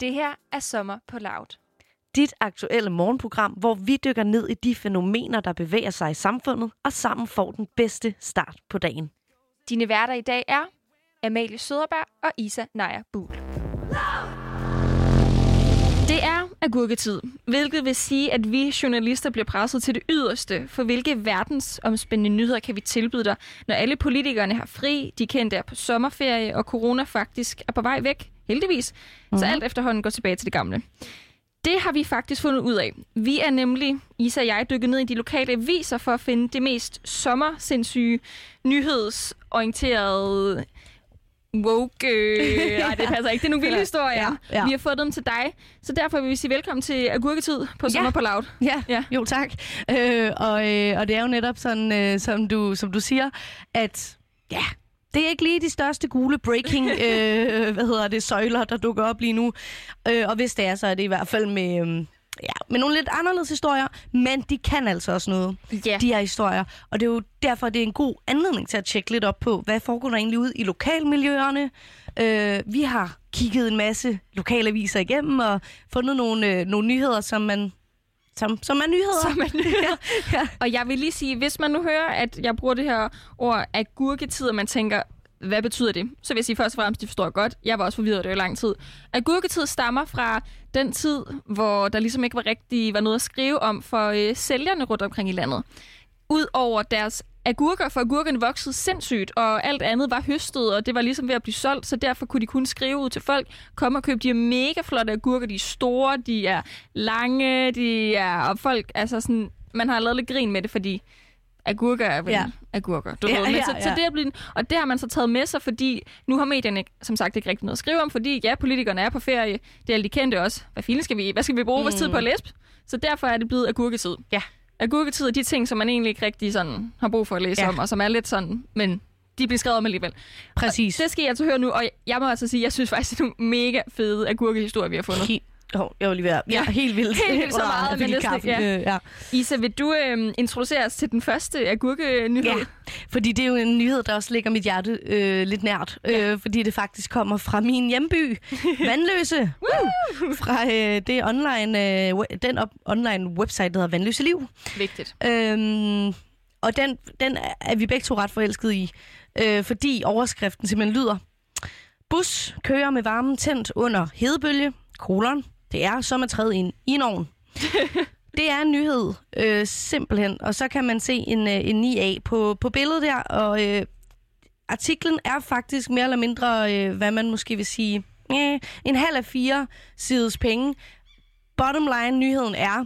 Det her er Sommer på Loud. Dit aktuelle morgenprogram, hvor vi dykker ned i de fænomener, der bevæger sig i samfundet, og sammen får den bedste start på dagen. Dine værter i dag er Amalie Søderberg og Isa Naja Buhl. Det er agurketid, hvilket vil sige, at vi journalister bliver presset til det yderste. For hvilke verdensomspændende nyheder kan vi tilbyde dig, når alle politikerne har fri, de kendte er på sommerferie, og corona faktisk er på vej væk, heldigvis. Så alt efterhånden går tilbage til det gamle. Det har vi faktisk fundet ud af. Vi er nemlig, Isa og jeg, dykket ned i de lokale aviser for at finde det mest sommersindssyge, nyhedsorienterede woke... Øh, nej, det passer ikke. Det er nogle vilde historier. Ja, ja. Vi har fået dem til dig. Så derfor vil vi sige velkommen til Agurketid på Sommer ja. på Loud. Ja, ja. jo tak. Øh, og, øh, og det er jo netop sådan, øh, som, du, som du siger, at ja, det er ikke lige de største gule breaking øh, hvad hedder det, søjler, der dukker op lige nu. Øh, og hvis det er, så er det i hvert fald med... Øh, ja, med nogle lidt anderledes historier, men de kan altså også noget, yeah. de her historier. Og det er jo derfor, det er en god anledning til at tjekke lidt op på, hvad foregår der egentlig ud i lokalmiljøerne. Øh, vi har kigget en masse lokalaviser igennem og fundet nogle, øh, nogle nyheder, som man som, som er nyheder. Som er nyheder. ja. ja. Og jeg vil lige sige, hvis man nu hører, at jeg bruger det her ord agurketid, og man tænker, hvad betyder det? Så vil jeg sige først og fremmest, de forstår godt. Jeg var også forvirret det i lang tid. Agurketid stammer fra den tid, hvor der ligesom ikke var rigtig var noget at skrive om for øh, sælgerne rundt omkring i landet. Udover deres agurker, for agurkerne voksede sindssygt, og alt andet var høstet, og det var ligesom ved at blive solgt, så derfor kunne de kun skrive ud til folk, kom og køb de her mega flotte agurker, de er store, de er lange, de er, og folk, altså sådan, man har lavet lidt grin med det, fordi agurker er vel ja. agurker, du ja, ved. Men ja, så, ja. så det er blevet, og det har man så taget med sig, fordi nu har medierne som sagt ikke rigtig noget at skrive om, fordi ja, politikerne er på ferie, det er alle de kendte også. Hvad filen skal vi, hvad skal vi bruge mm. vores tid på at læse? Så derfor er det blevet agurketid. Ja. Agurketid er de ting, som man egentlig ikke rigtig sådan har brug for at læse ja. om, og som er lidt sådan, men de bliver skrevet om alligevel. Præcis. Og det skal jeg altså høre nu, og jeg må altså sige, jeg synes faktisk, det er nogle mega fede agurkehistorier, vi har fundet. Oh, jeg var lige ved at... Ja, helt vildt. Helt vildt så meget, men næsten, ja. Øh, ja. Isa, vil du øh, introducere os til den første agurke-nyhed? Ja, fordi det er jo en nyhed, der også ligger mit hjerte øh, lidt nært. Ja. Øh, fordi det faktisk kommer fra min hjemby, Vandløse. fra øh, det online, øh, den op, online website, der hedder Vandløse Liv. Vigtigt. Øhm, og den, den er vi begge to ret forelskede i, øh, fordi overskriften simpelthen lyder Bus kører med varmen tændt under hedebølge, kolon, det er som at træde ind i en ovn. det er en nyhed, øh, simpelthen. Og så kan man se en, øh, en 9A på, på billedet der, og øh, artiklen er faktisk mere eller mindre, øh, hvad man måske vil sige, øh, en halv af fire sides penge. Bottom line, nyheden er,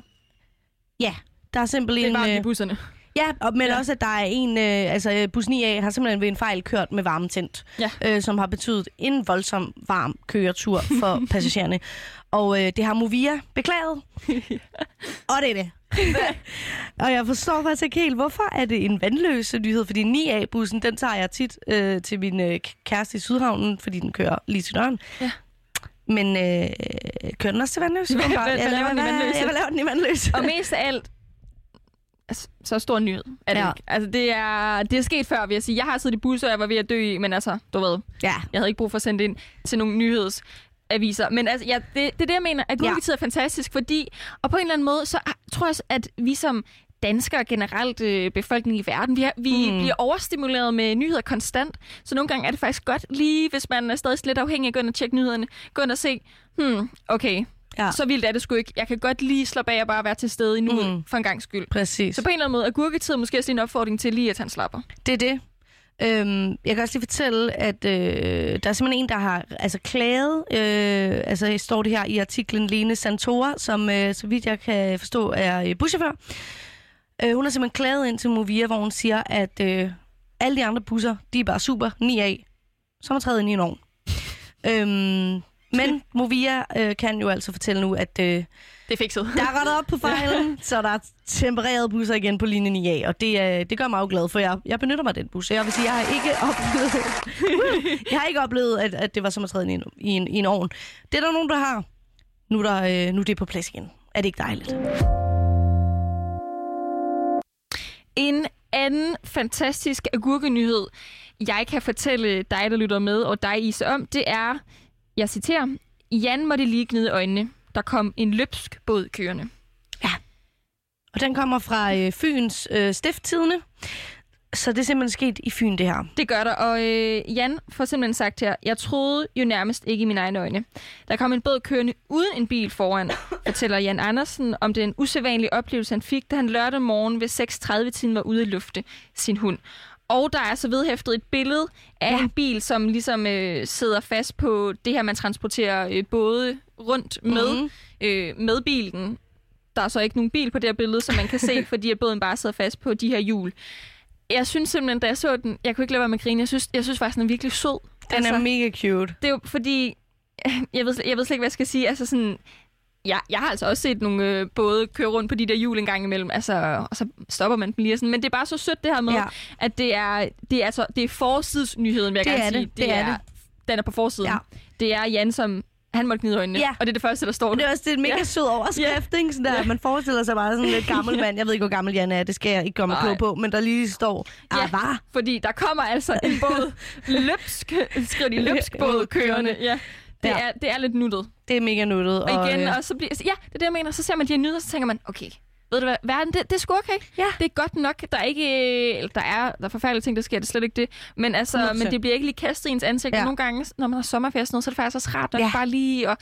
ja, der er simpelthen... Det er bare busserne. Ja, og, men ja. også, at der er en, øh, altså bus 9A har simpelthen ved en fejl kørt med varmetændt, ja. øh, som har betydet en voldsom varm køretur for passagererne. Og øh, det har Movia beklaget. og det er det. og jeg forstår faktisk ikke helt, hvorfor er det en vandløse nyhed? Fordi 9A-bussen, den tager jeg tit øh, til min øh, kæreste i Sydhavnen, fordi den kører lige til døren. Ja. Men øh, kører den også til vandløse? Hvad, hvad, hvad laver den i vandløse? Ja, hvad laver den i vandløse? og mest af alt, så stor nyhed er det ja. ikke. Altså, det er, det er sket før, vil jeg sige. Jeg har siddet i busser, og jeg var ved at dø i, men altså, du ved, ja. jeg havde ikke brug for at sende det ind til nogle nyheds aviser. Men altså, ja, det, det er det, jeg mener, at Google ja. er fantastisk, fordi, og på en eller anden måde, så tror jeg, at vi som danskere generelt øh, befolkningen i verden, vi, har, vi mm. bliver overstimuleret med nyheder konstant. Så nogle gange er det faktisk godt, lige hvis man er stadig lidt afhængig af at gå ind og tjekke nyhederne, gå ind og se, hmm, okay, Ja. Så vildt er det sgu ikke. Jeg kan godt lige slappe af og bare være til stede i nuet mm. for en gang skyld. Præcis. Så på en eller anden måde er gurketid måske også en opfordring til lige, at han slapper. Det er det. Øhm, jeg kan også lige fortælle, at øh, der er simpelthen en, der har altså klaget. Øh, altså står det her i artiklen Lene Santora, som øh, så vidt jeg kan forstå er buschauffør. Øh, hun har simpelthen klaget ind til Movia, hvor hun siger, at øh, alle de andre busser, de er bare super, 9 af, som har træet ind i en ovn. øhm, men Movia øh, kan jo altså fortælle nu, at... Øh, det er fikset. Der er rettet op på fejlen, så der er tempereret busser igen på linjen i A, og det, øh, det gør mig jo glad, for jeg, jeg benytter mig af den bus. Jeg vil sige, jeg har ikke oplevet, jeg har ikke oplevet at, at det var som at træde ind i en, i en ovn. Det er der nogen, der har. Nu er, der, øh, nu er det på plads igen. Er det ikke dejligt? En anden fantastisk agurkenyhed, jeg kan fortælle dig, der lytter med, og dig, Isa, om, det er jeg citerer, Jan måtte lige gnide øjnene. Der kom en løbsk båd kørende. Og den kommer fra øh, Fyns øh, stifttidene. Så det er simpelthen sket i Fyn, det her. Det gør der, og øh, Jan får simpelthen sagt her, jeg troede jo nærmest ikke i mine egne øjne. Der kom en båd kørende uden en bil foran, fortæller Jan Andersen om den usædvanlige oplevelse, han fik, da han lørdag morgen ved 6.30-tiden var ude i lufte sin hund. Og der er så vedhæftet et billede af Ja. en bil, som ligesom øh, sidder fast på det her, man transporterer øh, både rundt med, Mhm. mm. øh, med bilen. Der er så ikke nogen bil på det her billede, som man kan se, fordi at båden bare sidder fast på de her hjul. Jeg synes simpelthen, da jeg så den, jeg kunne ikke lade være med at grine. Jeg synes, jeg synes faktisk, den er virkelig sød. Den er mega cute. det er jo fordi, jeg ved, jeg ved slet ikke, hvad jeg skal sige. Altså sådan, ja, jeg har altså også set nogle øh, både køre rundt på de der hjul en gang imellem, altså, og så stopper man dem lige sådan. Men det er bare så sødt det her med, Ja. ja. at det er, det er, altså, det er forsidsnyheden, vil jeg Det gerne er sige. det, det er det. Den er på forsiden. Ja. Det er Jan, som han måtte gnide øjnene. Ja. Og det er det første, der står Og det er også det er en mega Ja. sød overskrift, ikke? Sådan der, man forestiller sig bare sådan en lidt gammel mand. Jeg ved ikke, hvor gammel Jan er, det skal jeg ikke komme Nej. klog på, men der lige står, Ja. ah, var. Fordi der kommer altså en båd, løbsk, skriver de, løbsk båd kørende. Ja. Det, Ja. er, det er lidt nuttet. Det er mega nuttet. Og igen, øh, og så bliver, ja, det er det, jeg mener. Så ser man de her nyheder, så tænker man, okay, ved du hvad, verden, det, det er sgu okay. Ja. Det er godt nok. Der er ikke, eller der er, der er forfærdelige ting, der sker, det er slet ikke det. Men, altså, 100%. men det bliver ikke lige kastet i ens ansigt. Ja. Nogle gange, når man har sommerferie og sådan noget, så er det faktisk også rart nok Ja. ja. bare lige at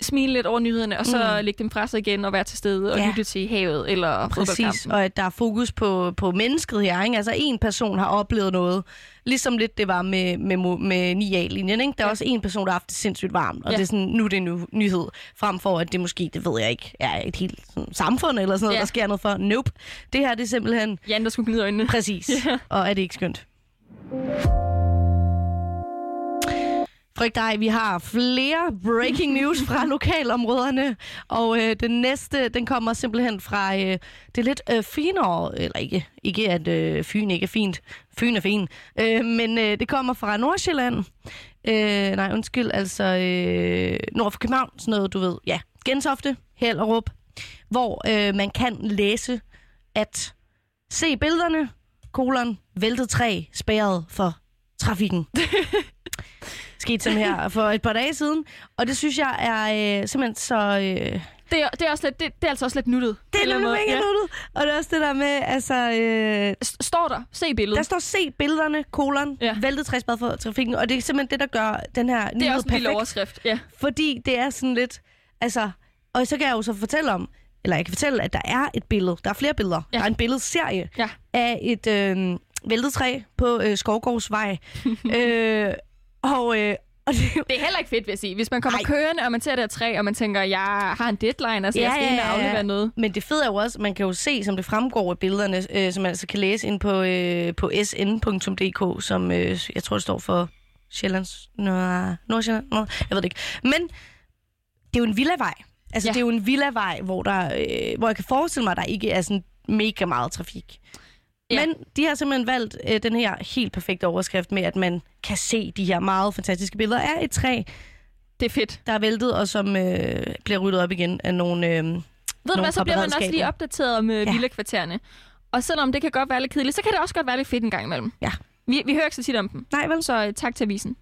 smile lidt over nyhederne, og så Mm. lægge dem fra sig igen og være til stede og Ja. lytte til havet eller Præcis, og at der er fokus på, på mennesket her. Ikke? Altså en person har oplevet noget, ligesom lidt det var med, med, med 9A-linjen. Ikke? Der er Ja. også en person, der har haft det sindssygt varmt, og Ja. det er sådan, nu er det en ny- nyhed, frem for at det måske, det ved jeg ikke, er et helt sådan, samfund eller sådan noget, Ja. der sker noget for. Nope. Det her det er simpelthen Jan, der skulle gnide øjnene. præcis, Ja. og er det ikke skønt? Frygt dig, vi har flere breaking news fra lokalområderne, og øh, den næste, den kommer simpelthen fra øh, det lidt øh, finere, eller ikke, ikke at øh, Fyn ikke er fint, Fyn er fin, øh, men øh, det kommer fra Nordsjælland, øh, nej undskyld, altså øh, nord for København, sådan noget du ved, ja, Gentofte, Hellerup, hvor øh, man kan læse, at se billederne, kolon, væltet træ, spærret for trafikken. Skete sådan her for et par dage siden, og det synes jeg er øh, simpelthen så... Øh, Det, er, det, er også lidt, det, det er altså også lidt nuttet. det er lidt mega måde. nuttet. Og det er også det der med, altså... Øh, Står der, se billedet. der står se billederne, kolon, ja. Ja. væltet træ, spærret for trafikken, og det er simpelthen det, der gør den her det er nyhed også en lille overskrift. Ja. Fordi det er sådan lidt... Altså, og så kan jeg jo så fortælle om, eller jeg kan fortælle, at der er et billede. Der er flere billeder. Ja. Ja. Der er en billedserie Ja. af et øh, væltet træ på øh, Skovgårdsvej. øh, og, øh, og det, er Det er heller ikke fedt, vil jeg sige. Hvis man kommer Ej. Kørende, og man ser det her træ, og man tænker, jeg har en deadline, altså Ja, jeg skal ja, ind og ja. noget. men det fede er jo også, man kan jo se, som det fremgår af billederne, øh, som man altså kan læse ind på, øh, på sn.dk, som øh, jeg tror, det står for Sjællands... Nå, Nordsjælland? Nå, jeg ved det ikke. Men det er jo en villavej. Altså. Ja. det er jo en villavej, hvor, der, øh, hvor jeg kan forestille mig, at der ikke er sådan mega meget trafik. Ja. Men de har simpelthen valgt øh, den her helt perfekte overskrift med, at man kan se de her meget fantastiske billeder af et træ, Det er fedt. der er væltet, og som øh, bliver ryddet op igen af nogle... Øh, Ved du hvad, så bliver man også lige opdateret om øh, Ja. villakvartererne. Og selvom det kan godt være lidt kedeligt, så kan det også godt være lidt fedt en gang imellem. Ja. Vi, vi hører ikke så tit om dem. nej, vel? Så øh, tak til avisen.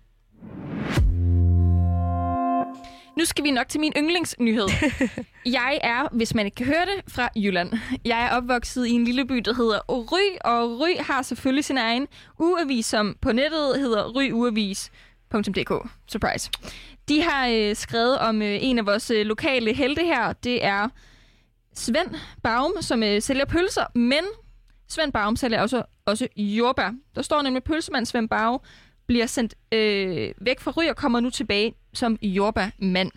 Nu skal vi nok til min yndlingsnyhed. Jeg er, hvis man ikke kan høre det, fra Jylland. Jeg er opvokset i en lille by, der hedder Ry, og Ry har selvfølgelig sin egen ugeavis, som på nettet hedder ryugeavis.dk. Surprise. De har øh, skrevet om øh, en af vores øh, lokale helte her. Det er Svend Baum, som øh, sælger pølser, men Svend Baum sælger også, også jordbær. Der står nemlig, pølsemand Svend Baum bliver sendt øh, væk fra Ry og kommer nu tilbage som jordbærmand.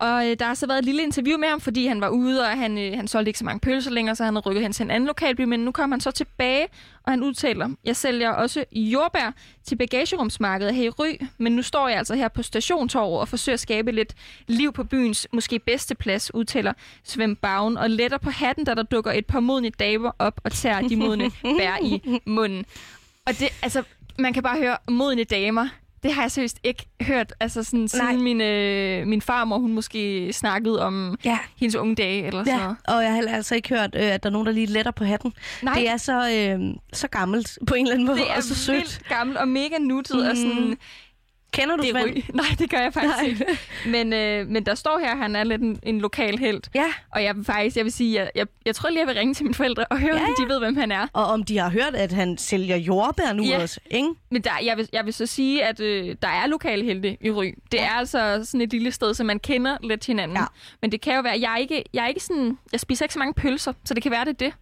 Og øh, der har så været et lille interview med ham, fordi han var ude, og han, øh, han solgte ikke så mange pølser længere, så han havde rykket hen til en anden lokalby, men nu kommer han så tilbage, og han udtaler, jeg sælger også jordbær til bagagerumsmarkedet her i Ry, men nu står jeg altså her på stationtorvet og forsøger at skabe lidt liv på byens måske bedste plads, udtaler Svend Bagen, og letter på hatten, da der dukker et par modne damer op og tager de modne bær i munden. Og det, altså, man kan bare høre modne damer. Det har jeg seriøst ikke hørt, altså sådan, siden min, øh, min farmor, hun måske snakkede om Ja. hendes unge dage, eller sådan Ja, noget. og jeg har heller altså ikke hørt, øh, at der er nogen, der lige letter på hatten. Nej, Det er så, øh, så gammelt på en eller anden måde, det er og så sødt. vildt gammelt og mega nuttet, mm. og Mhm. sådan, Kender du det Svend? ryg. Nej, det gør jeg faktisk Nej. ikke. Men, øh, men der står her, at han er lidt en, en lokal held. Ja, Og jeg vil faktisk, jeg vil sige, jeg, jeg, jeg tror lige, jeg vil ringe til mine forældre og høre, Ja, ja, om de ved, hvem han er. og om de har hørt, at han sælger jordbær nu Ja. også, ikke? Men der, jeg, vil, jeg vil så sige, at øh, der er lokale helte i Ry. Det Ja. er altså sådan et lille sted, så man kender lidt hinanden. Ja. Men det kan jo være, jeg er ikke, jeg er ikke sådan, jeg spiser ikke så mange pølser, så det kan være, det er det.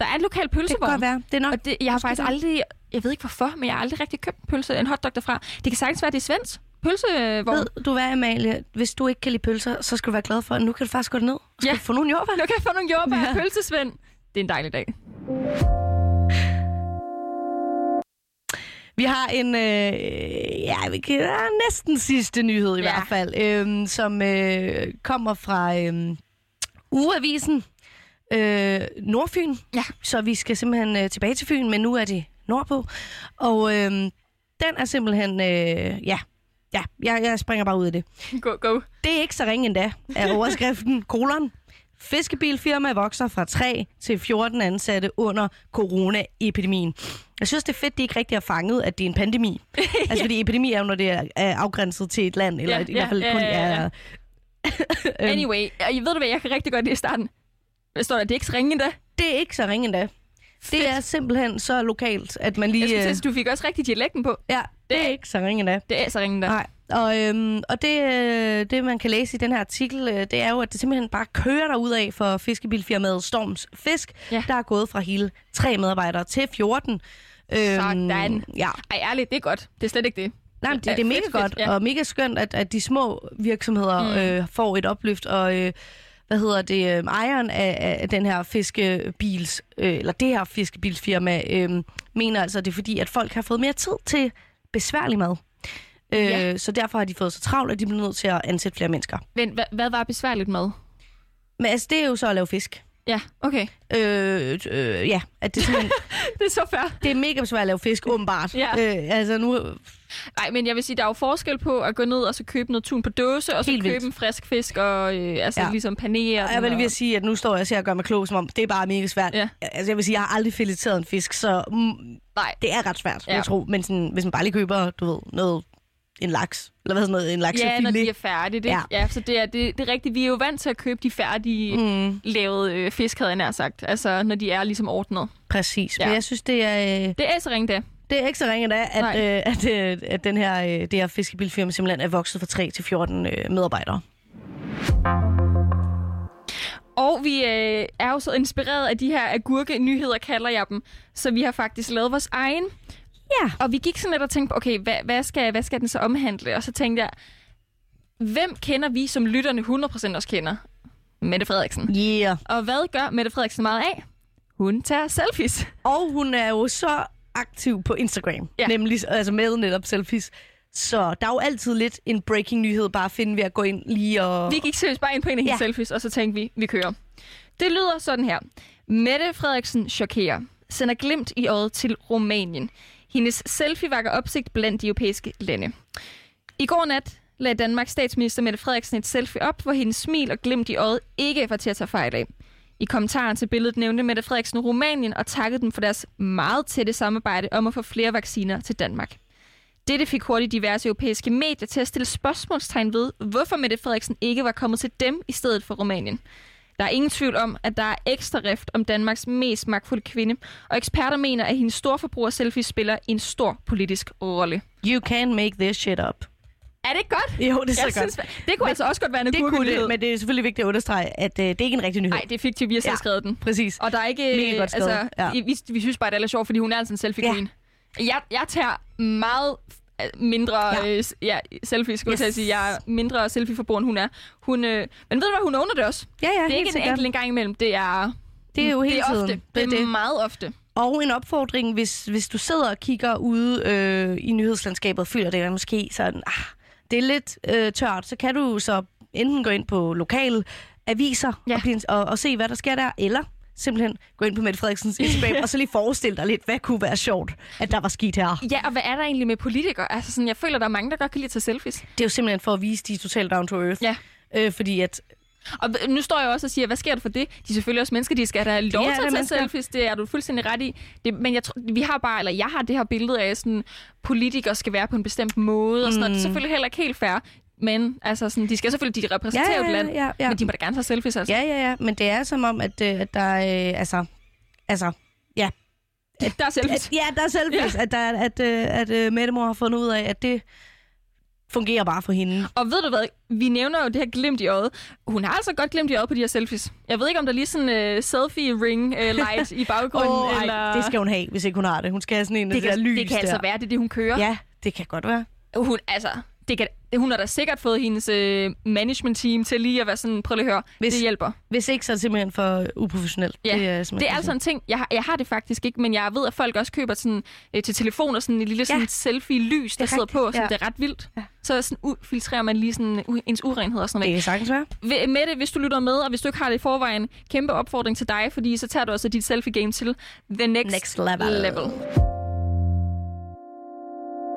Der er et lokalt Det kan pølsevogn. være. Det er nok. Og det, jeg har faktisk det. aldrig, jeg ved ikke hvorfor, men jeg har aldrig rigtig købt en pølse, en hotdog derfra. Det kan sagtens være, det er Svends pølsevogn. Ved du hvad, Amalie? Hvis du ikke kan lide pølser, så skal du være glad for, at nu kan du faktisk gå ned og Ja. få nogle jordbær. Nu kan jeg få nogle jordbær ja. pølsesvend. Det er en dejlig dag. Vi har en, øh, ja, vi kan, ja, næsten sidste nyhed i Ja. hvert fald, øh, som øh, kommer fra øh, Ugeavisen øh, Nordfyn. Ja. Så vi skal simpelthen øh, tilbage til Fyn, men nu er det nordpå. Og øh, den er simpelthen, øh, ja, ja jeg, jeg springer bare ud af det. Go, go. Det er ikke så ringe endda, er overskriften kolon. Fiskebilfirma vokser fra 3 til 14 ansatte under coronaepidemien. Jeg synes, det er fedt, de ikke rigtig har fanget, at det er en pandemi. Altså, fordi epidemi er jo, når det er, afgrænset til et land, eller Ja, i hvert fald ja, kun ja, ja, ja. er... Øhm, Anyway, jeg ved du hvad, jeg kan rigtig godt lide i starten. Hvad står der? Det er ikke så ringe endda. Det er ikke så ringe endda. Det er simpelthen så lokalt, at man Jeg lige... skulle øh, til, du fik også rigtig dialekten på. Ja, det er Det- ikke så ringe endda. Det er så ringe endda. Nej, og, øhm, og det, øh, det, man kan læse i den her artikel, øh, det er jo, at det simpelthen bare kører der ud af for fiskebilfirmaet Storms Fisk, Ja. der er gået fra hele tre medarbejdere til 14. Sådan. Ja, Ej, ærligt, det er godt. Det er slet ikke det. Nej, det, det er mega fedt, godt, fedt, ja. og mega skønt, at, at de små virksomheder mm. øh, får et opløft, og øh, hvad hedder det, øh, ejeren af, af den her fiskebils, øh, eller det her fiskebilsfirma, øh, mener altså, at det er fordi, at folk har fået mere tid til besværlig mad. Øh, Ja. Så derfor har de fået så travlt, at de bliver nødt til at ansætte flere mennesker. Men hvad, hvad var besværligt med? Men altså, det er jo så at lave fisk. Ja, okay. Øh, øh, ja, at det, simpelthen, Det er så fair. det er mega svært at lave fisk, åbenbart. Ja. Øh, altså nu, Nej, men jeg vil sige, der er jo forskel på at gå ned og så købe noget tun på dåse, og så Helt købe vildt. en frisk fisk, og øh, altså Ja. ligesom panere Jeg vil lige og... sige, at nu står jeg og ser og gør mig klog, som om det er bare mega svært. Ja. Altså, jeg vil sige, jeg har aldrig fileteret en fisk, så mm, Nej, det er ret svært. Ja. jeg tror. Men sådan, hvis man bare lige køber, du ved, noget, en laks, eller hvad sådan noget, en ja, når de er færdige. Det, Ja. ja. så det er, det, det er rigtigt. Vi er jo vant til at købe de færdige mm. Lavede øh, fisk, havde jeg nær sagt. Altså, når de er ligesom ordnet. præcis. Ja. Ja. Men jeg synes, det er, øh, Det er så ringe det. det er ikke så ringe da, at, Nej. øh, at, øh, at den her, øh, det her fiskebilfirma simpelthen er vokset fra 3 til 14 øh, medarbejdere. Og vi øh, er jo så inspireret af de her agurke-nyheder, kalder jeg dem. Så vi har faktisk lavet vores egen. Ja. Og vi gik sådan lidt og tænkte på, okay, hvad, hvad, skal, hvad skal den så omhandle? Og så tænkte jeg, hvem kender vi, som lytterne 100% også kender? Mette Frederiksen. Yeah. Og hvad gør Mette Frederiksen meget af? Hun tager selfies. Og hun er jo så aktiv på Instagram, ja. Nemlig altså med netop selfies. Så der er jo altid lidt en breaking nyhed bare at finde ved at gå ind lige og... Vi gik seriøst bare ind på en af hendes ja. selfies, og så tænkte vi, vi kører. Det lyder sådan her. Mette Frederiksen chokerer. Sender glimt i øjet til Rumænien. Hendes selfie vakker opsigt blandt de europæiske lande. I går nat lagde Danmarks statsminister Mette Frederiksen et selfie op, hvor hendes smil og glimt i øjet ikke var til at tage fejl af. I kommentaren til billedet nævnte Mette Frederiksen Rumænien og takkede dem for deres meget tætte samarbejde om at få flere vacciner til Danmark. Dette fik hurtigt diverse europæiske medier til at stille spørgsmålstegn ved, hvorfor Mette Frederiksen ikke var kommet til dem i stedet for Rumænien. Der er ingen tvivl om, at der er ekstra rift om Danmarks mest magtfulde kvinde, og eksperter mener, at hendes storforbruger selfie spiller en stor politisk rolle. You can make this shit up. Er det ikke godt? Jo, det er så Jeg godt. synes, det kunne altså også godt være en det kunne det, men det er selvfølgelig vigtigt at understrege, at øh, det er ikke en rigtig nyhed. Nej, det er fiktivt, vi har selv Ja. skrevet den. Præcis. Og der er ikke... Mega godt skrevet, altså, ja. vi, vi synes bare, det er sjovt, fordi hun er altså en selfie queen. Jeg, jeg tager meget mindre Ja. Øh, ja, selfies, skulle Yes. jeg sige. Jeg er mindre selfie-forbrugende, end hun er. Hun, øh, men ved du hvad, hun owner det også. Ja, ja, det er helt ikke en enkelt en gang imellem. Det er, Det er jo hele det er tiden. ofte. Det, Det er det er meget ofte. Og en opfordring, hvis, hvis du sidder og kigger ude øh, i nyhedslandskabet og føler, det er måske sådan, ah, det er lidt øh, tørt, så kan du så enten gå ind på lokale aviser Ja. og, og, og se, hvad der sker der, eller simpelthen gå ind på Mette Frederiksens Instagram, og så lige forestille dig lidt, hvad kunne være sjovt, at der var sket her. Ja, og hvad er der egentlig med politikere? Altså sådan, jeg føler, der er mange, der godt kan lide at tage selfies. Det er jo simpelthen for at vise, de er totalt down to earth. Ja. Øh, fordi at Og nu står jeg også og siger, hvad sker der for det? De er selvfølgelig også mennesker, de skal have lov til at tage selfies. Det er du fuldstændig ret i. Det, men jeg tror, vi har bare, eller jeg har det her billede af, sådan, politikere skal være på en bestemt måde, og sådan noget. Det er selvfølgelig heller ikke helt fair. Men altså, sådan, de skal selvfølgelig, de repræsenterer Ja, ja, ja, et land, ja, ja. men de må da gerne tage selfies. Altså. Ja, ja, ja, men det er som om, at, øh, at der er, øh, altså, altså, ja, Der er selfies. at, ja, der er selfies, ja. at, der, er- at, øh, at, at Mette har fundet ud af, at det fungerer bare for hende. Og ved du hvad, vi nævner jo det her glimt i øjet. Hun har altså godt glimt i øjet på de her selfies. Jeg ved ikke, om der er lige sådan en uh, selfie-ring-light i baggrunden. Åh, eller... ej, det skal hun have, hvis ikke hun har det. Hun skal have sådan en af det de der kan, lys det kan altså der. være, det er det, hun kører. Ja, det kan godt være. Hun, altså, det kan, hun har da sikkert fået hendes øh, management-team til lige at være sådan, prøv lige at høre, Hvis- det hjælper. Hvis ikke, så er det simpelthen for uprofessionelt. Ja, det er, Det er altså en ting, jeg, har- jeg har det faktisk ikke, men jeg ved, at folk også køber sådan, øh, til telefoner sådan en lille sådan Ja. selfie-lys, der er sidder rigtigt, på, så ja. det er ret vildt. Ja. Så sådan, u- filtrerer man lige sådan, u- ens urenhed og sådan noget. Det kan sagtens være. Ved- Mette, hvis du lytter med, og hvis du ikke har det i forvejen, kæmpe opfordring til dig, fordi så tager du også dit selfie-game til the next, Next level. level.